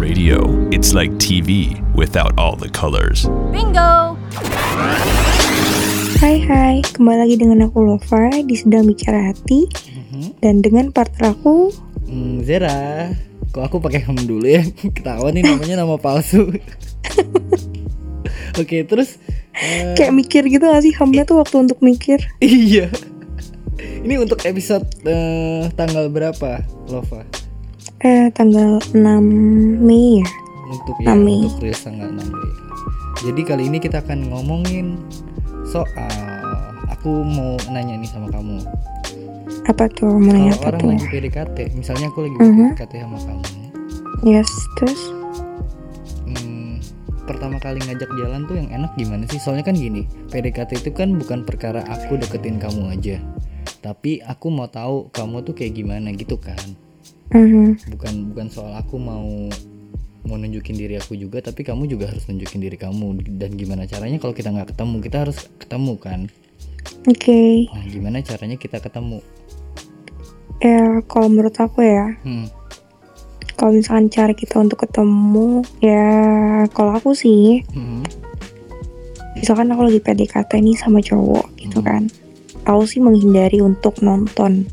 Radio, it's like TV without all the colors. Bingo! Hai hai, kembali lagi dengan aku Lova di Sedang Bicara Hati Dan dengan partner aku Hmm, Zera, kok aku pakai hem dulu ya? Ketahuan nih namanya nama palsu. Oke, terus eh, kayak mikir gitu gak sih Hamnya tuh waktu untuk mikir iya. Ini untuk episode eh, tanggal berapa, Lova? Eh tanggal 6 Mei ya Untuk ya, Mei. untuk rilis tanggal 6 Mei. Jadi kali ini kita akan ngomongin soal aku mau nanya nih sama kamu. Apa tuh, Kalau apa orang tuh lagi PDKT, misalnya aku lagi Mhm. PDKT sama kamu. Yes, terus Hmm, pertama kali ngajak jalan tuh yang enak gimana sih? Soalnya kan gini, PDKT itu kan bukan perkara aku deketin kamu aja, tapi aku mau tahu kamu tuh kayak gimana gitu kan. Mhm. Bukan bukan soal aku mau mau nunjukin diri aku juga, tapi kamu juga harus nunjukin diri kamu dan gimana caranya kalau kita nggak ketemu kita harus ketemu kan. Oke Nah, gimana caranya kita ketemu? Ya kalau menurut aku ya. Hmm, Kalau misalkan cara kita untuk ketemu Ya kalau aku sih hmm, Misalkan aku lagi PDKT nih sama cowok gitu Hmm. kan. Aku sih menghindari untuk nonton.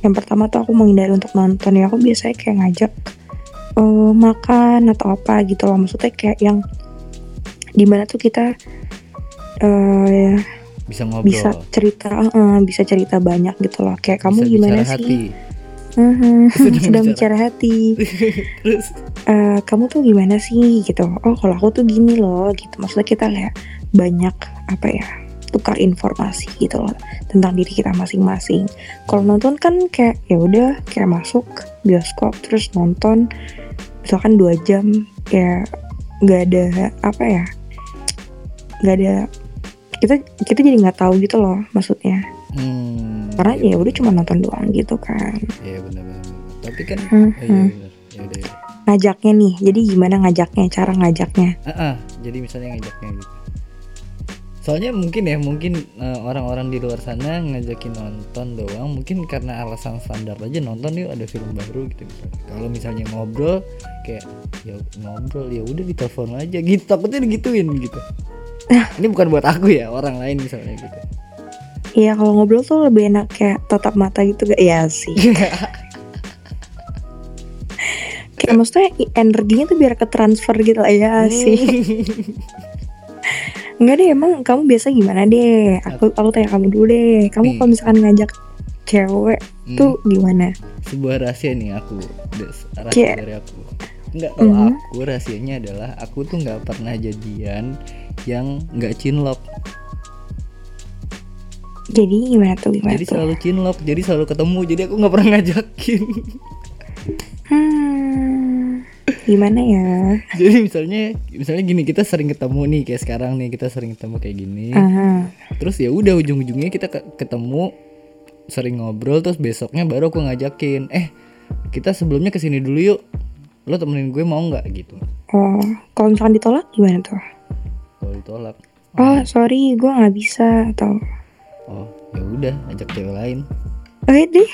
Yang pertama tuh aku menghindari untuk nonton. Ya aku biasanya kayak ngajak eh, Makan atau apa gitu loh. Maksudnya kayak yang Di mana tuh kita eh bisa ngobrol. bisa cerita eh, bisa cerita banyak gitu loh. Kayak kamu bisa gimana sih? hati. Mhm, Sedang sedang bicara. bicara hati. Terus? Eh, kamu tuh gimana sih gitu? Oh kalau aku tuh gini loh gitu. Maksudnya kita kayak banyak apa ya tukar informasi gitu loh tentang diri kita masing-masing. Kalau nonton kan kayak ya udah kayak masuk bioskop terus nonton misalkan dua jam ya nggak ada apa ya nggak ada kita kita jadi nggak tahu gitu loh maksudnya hmm, karena iya ya udah cuma nonton doang gitu kan Iya benar-benar. Tapi kan Mhm. oh, iya benar. Ya udah. ya. ngajaknya nih jadi gimana ngajaknya cara ngajaknya Ah, ah, jadi misalnya ngajaknya gitu. Soalnya mungkin ya, mungkin eh, orang-orang di luar sana ngajakin nonton doang, mungkin karena alasan standar aja nonton yuk ada film baru gitu misalnya. Kalau misalnya ngobrol kayak ya ngobrol ya udah ditelepon aja gitu, takutnya digituin gitu. Ini bukan buat aku ya, orang lain misalnya gitu. Iya kalau ngobrol tuh lebih enak kayak tatap mata gitu gak? Iya sih. kayak maksudnya energinya tuh biar ke transfer gitu lah ya sih. Enggak deh emang kamu biasa gimana deh? Aku aku tanya kamu dulu deh. Kamu kalau misalkan ngajak cewek Hmm, tuh gimana? sebuah rahasia nih aku, rahasia dari aku. Enggak kalau Mhm. aku rahasianya adalah aku tuh nggak pernah jadian yang nggak cinlok. Jadi gimana tuh gimana jadi tuh? selalu cinlok jadi selalu ketemu jadi aku nggak pernah ngajakin Hmm, gimana ya? jadi misalnya misalnya gini kita sering ketemu nih kayak sekarang nih kita sering ketemu kayak gini Aha. terus ya udah ujung-ujungnya kita ke- ketemu sering ngobrol terus besoknya baru aku ngajakin eh kita sebelumnya ke sini dulu yuk lo temenin gue mau nggak gitu Oh, kalau misalkan ditolak gimana tuh? Kalau ditolak Oh, sorry, gue nggak bisa atau oh ya udah ajak cewek lain Oke deh.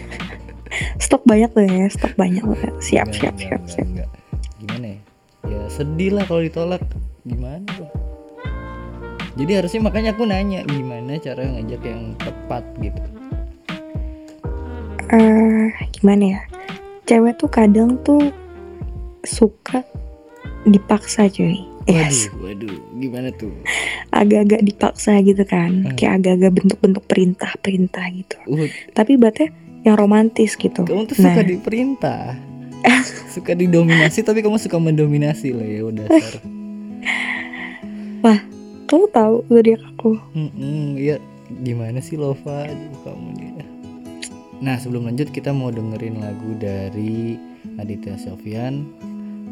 stok banyak tuh ya, stok banyak tuh. Siap, Enggak, siap, enggak, siap, enggak, siap. enggak. gimana ya ya sedih lah kalau ditolak gimana tuh jadi harusnya makanya aku nanya gimana cara ngajak yang tepat gitu Eh, gimana ya? Cewek tuh kadang tuh suka dipaksa cuy. Yes, waduh waduh gimana tuh agak-agak dipaksa gitu kan. Hmm. Kayak agak-agak bentuk-bentuk perintah-perintah gitu. uh, Tapi berarti yang romantis gitu. kamu tuh Nah. suka diperintah suka didominasi tapi kamu suka mendominasi lah ya udah dasar Kamu tahu zodiak aku? Mm-mm, iya gimana sih Lova Aduh, kamu dia nah sebelum lanjut kita mau dengerin lagu dari Aditya Sofyan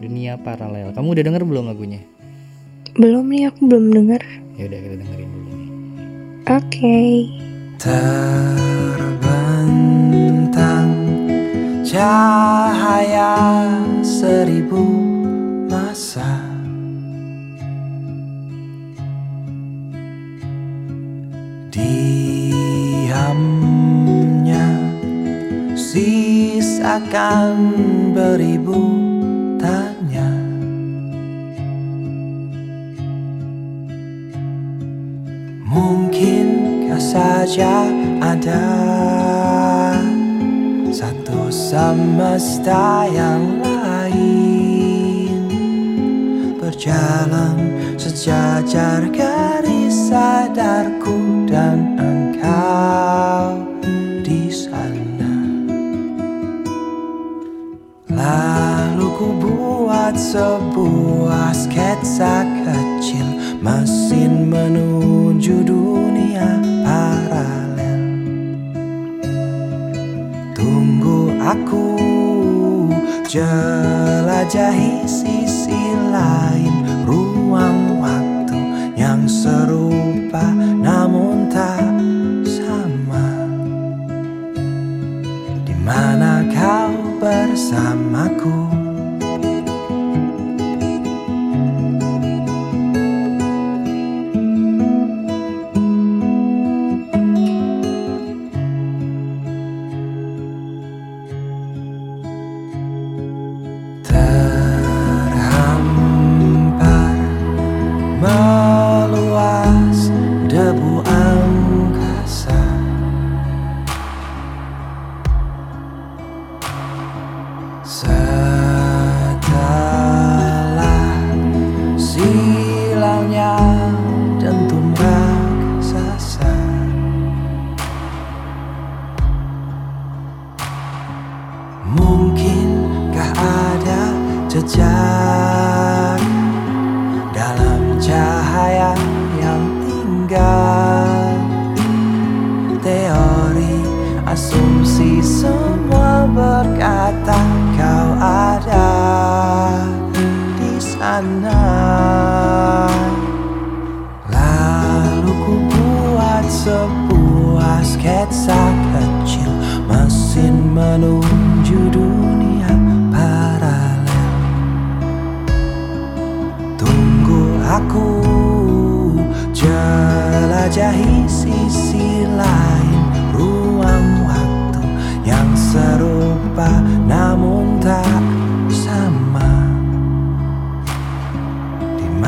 Dunia Paralel kamu udah denger belum lagunya Belum nih, aku belum dengar. ya udah kita dengerin dulu nih Oke. terbentang cahaya seribu masa Diamnya sisakan beribu Mungkinkah saja ada satu semesta yang lain? Berjalan sejajar garis sadarku dan engkau di sana. Lalu ku buat sebuah sketsa Mesin menuju dunia paralel. Tunggu aku jelajahi sisi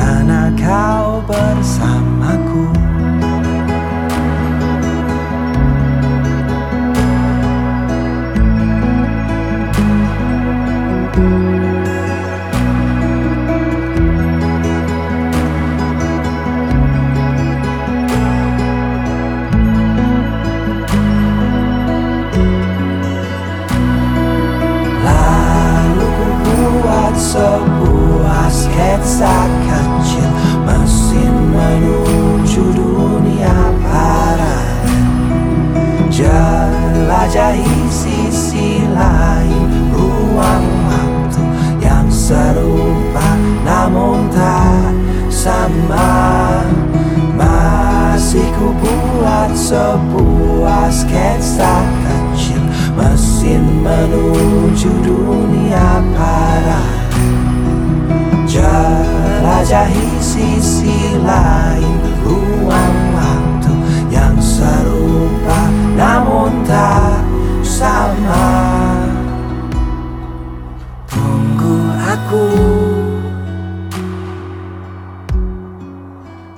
mana kau bersamaku sebuah sketsa kecil Mesin menuju dunia paralel Jelajahi sisi lain Ruang waktu yang serupa Namun tak sama. Tunggu aku.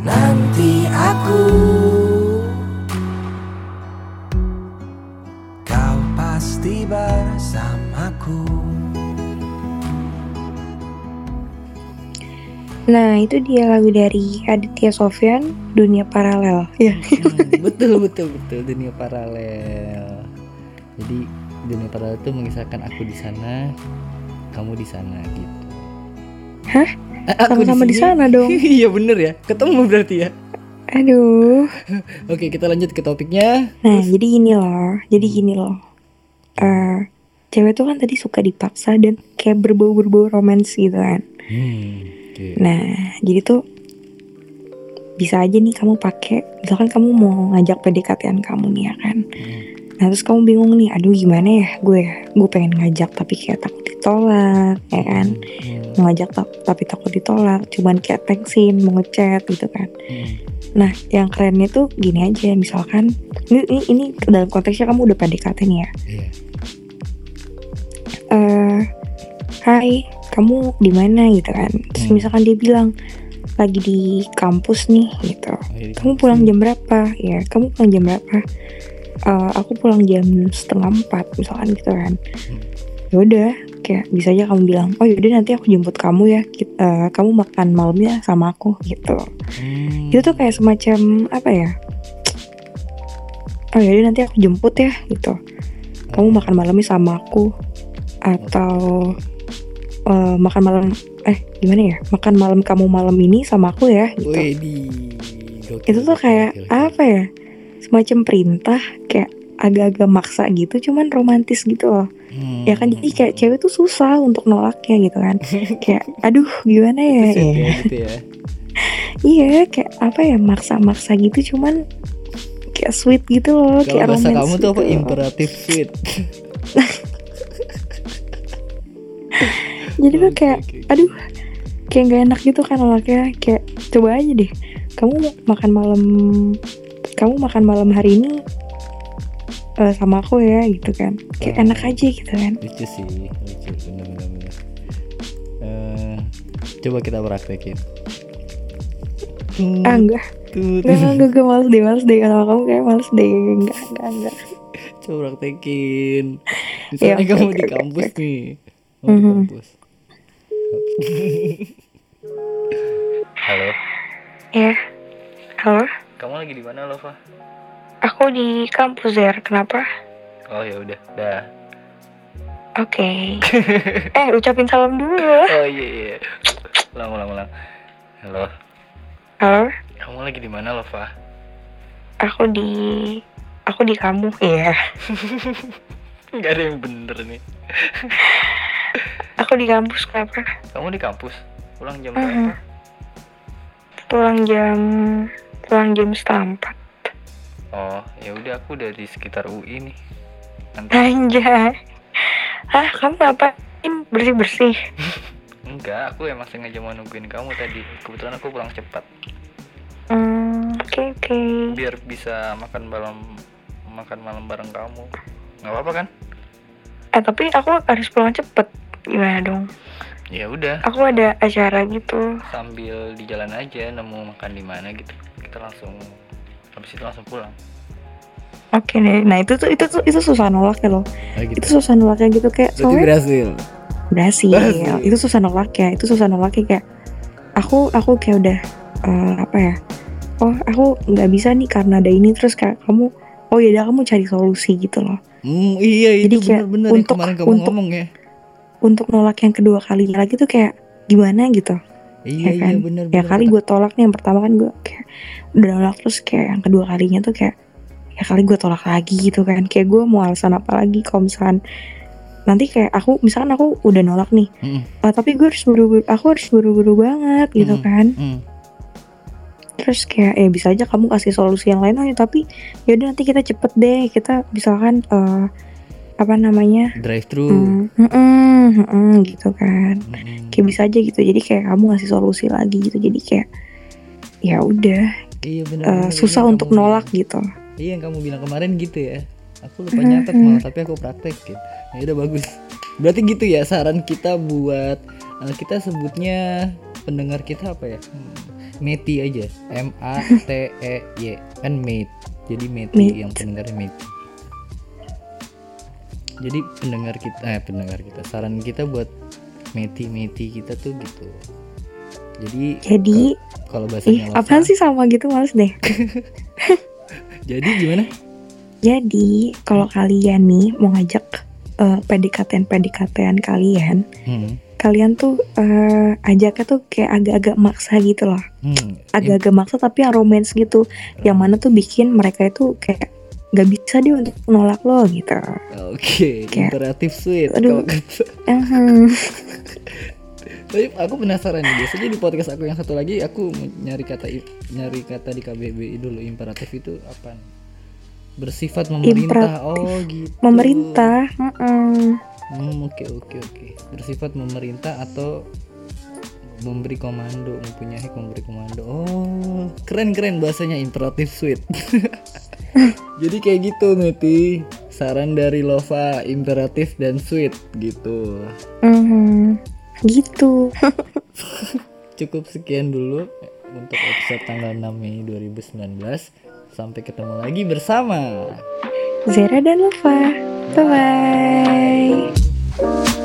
Nanti aku Nah itu dia lagu dari Aditya Sofyan Dunia Paralel. Ya Hmm, betul betul betul. Dunia paralel. Jadi dunia paralel itu mengisahkan aku di sana kamu di sana gitu. Hah? Eh, aku Sama-sama di sana dong. iya bener ya. Ketemu berarti ya. Aduh. Oke kita lanjut ke topiknya. Nah jadi gini loh Jadi gini loh. Eh Cewek tuh kan tadi suka dipaksa Dan kayak berbau-berbau romans gitu kan. Hmm, oke Nah jadi tuh Bisa aja nih kamu pakai Misalkan kamu mau ngajak PDKT-an kamu nih ya kan Hmm, Nah terus kamu bingung nih, aduh gimana ya gue gue pengen ngajak tapi kayak takut ditolak, ya kan? Hmm, Mau ngajak ta- tapi takut ditolak, cuman kayak teksin, mau ngechat gitu kan. hmm, Nah yang kerennya tuh gini aja, misalkan ini, ini, ini dalam konteksnya kamu udah PDKT nih ya. Iya. eh Hai, kamu di mana gitu kan? Terus Hmm. misalkan dia bilang lagi di kampus nih gitu. Kamu pulang jam berapa? Ya, kamu pulang jam berapa? Eh, aku pulang jam setengah empat misalkan gitu kan. Ya udah, kayak bisa aja kamu bilang, oh yaudah nanti aku jemput kamu ya. Kit- eh, kamu makan malamnya sama aku gitu. Hmm. Itu tuh kayak semacam apa ya? Oh yaudah nanti aku jemput ya gitu. Kamu makan malamnya sama aku atau eh, makan malam eh gimana ya? Makan malam kamu malam ini sama aku ya gitu. Widih, gokil, itu tuh kayak gokil, gokil. apa ya semacam perintah kayak agak-agak maksa gitu cuman romantis gitu loh Hmm. ya kan jadi kayak cewek tuh susah untuk nolaknya gitu kan kayak aduh gimana ya, Sweet ya. ya, gitu ya. iya kayak apa ya maksa-maksa gitu cuman kayak sweet gitu loh Kalau kayak bahasa romance kamu tuh apa gitu loh. imperatif sweet. jadi tuh kayak aduh kayak nggak enak gitu kan nolaknya kayak coba aja deh kamu makan malam kamu makan malam hari ini eh, sama aku ya gitu kan. Kayak Oh. enak aja gitu kan. Lucu sih lucu bener bener bener. Eh, coba kita praktekin. Ah enggak. Enggak enggak, enggak males deh males deh. Sama kamu kayak males deh. Enggak enggak enggak. Coba praktekin. Misalnya Iya, kamu oke, di kampus oke. nih. Kamu di Mhm. kampus halo? Ya halo? Kamu lagi di mana Lova? Aku di kampus ya kenapa? Oh ya udah. Dah. Oke. Eh ucapin salam dulu. Oh iya iya. Ulang ulang ulang. Halo? Halo? Kamu lagi di mana Lova? Aku di aku di kamu iya nggak ada yang bener nih aku di kampus kenapa? Kamu di kampus? Pulang jam berapa? Pulang jam pulang jam setengah empat oh ya udah aku udah di sekitar UI nih. Nanti. Anjay. Ah kamu ngapain? Bersih bersih enggak aku emang sengaja mau nungguin kamu tadi. Kebetulan aku pulang cepat. Hmm, oke oke. Biar bisa makan malam makan malam bareng kamu. Nggak apa-apa kan? Eh tapi aku harus pulang cepet gimana dong? Ya udah. Aku ada acara gitu. Sambil di jalan aja nemu makan di mana gitu. Kita langsung habis itu langsung pulang. Oke deh nah itu tuh itu tuh itu susah nolak ya loh itu susah nolaknya gitu kayak soalnya berhasil. Berhasil. Berhasil. itu susah nolaknya itu susah nolaknya kayak aku aku kayak udah eh, apa ya? Oh aku nggak bisa nih karena ada ini terus kayak kamu oh ya udah kamu cari solusi gitu loh. Hmm, iya Jadi itu kayak bener-bener yang untuk- kemarin kamu untuk- ngomong ya untuk nolak yang kedua kalinya lagi tuh kayak gimana gitu iya ya iya kan? bener ya kali gue tolak nih yang pertama kan gue kayak udah nolak terus kayak yang kedua kalinya tuh kayak ya kali gue tolak lagi gitu kan kayak gue mau alasan apa lagi kalau misalkan nanti kayak aku misalkan aku udah nolak nih ah, tapi gue harus buru-buru aku harus buru-buru banget gitu Mm. kan Hmm. terus kayak ya bisa aja kamu kasih solusi yang lain ya tapi yaudah nanti kita cepet deh kita misalkan eh, apa namanya? Drive thru hmm, mm, mm, mm, mm, gitu kan. Mm-mm. kayak bisa aja gitu. Jadi kayak kamu ngasih solusi lagi gitu. Jadi kayak ya udah. Iya bener, bener, susah yang untuk nolak bilang. gitu. Iya yang kamu bilang kemarin gitu ya. Aku lupa Mhm. nyatet malah tapi aku praktekin ya udah bagus. Berarti gitu ya saran kita buat eh, kita sebutnya pendengar kita apa ya? Hmm, Meti aja. M A T E Y. Kan mate. Jadi Meti Mate. yang pendengarnya Meti jadi pendengar kita eh pendengar kita saran kita buat Meti Meti kita tuh gitu. Jadi jadi kalau bahasanya Lova- apaan sih sama gitu? Males deh. Jadi gimana? Jadi kalau kalian nih mau ngajak eh, PDKT PDKT kalian hmm. kalian tuh eh, ajaknya tuh kayak agak-agak maksa gitu loh. Hmm. agak-agak maksa tapi yang romance gitu. Yang mana tuh bikin mereka itu kayak gak bisa dia untuk menolak lo gitu Oke, Kayak- imperatif sweet. Aduh. Tapi aku penasaran nih. Biasanya di podcast aku yang satu lagi aku nyari kata nyari kata di KBBI dulu imperatif itu apa? bersifat memerintah oh gitu Memerintah. Hmm, oke oke oke bersifat memerintah atau memberi komando mempunyai memberi komando oh keren keren bahasanya imperatif suite jadi kayak gitu Nuti saran dari Lova imperatif dan sweet gitu Mhm. gitu. cukup sekian dulu untuk episode tanggal 6 Mei 2019 sampai ketemu lagi bersama Zera dan Lova. Bye bye.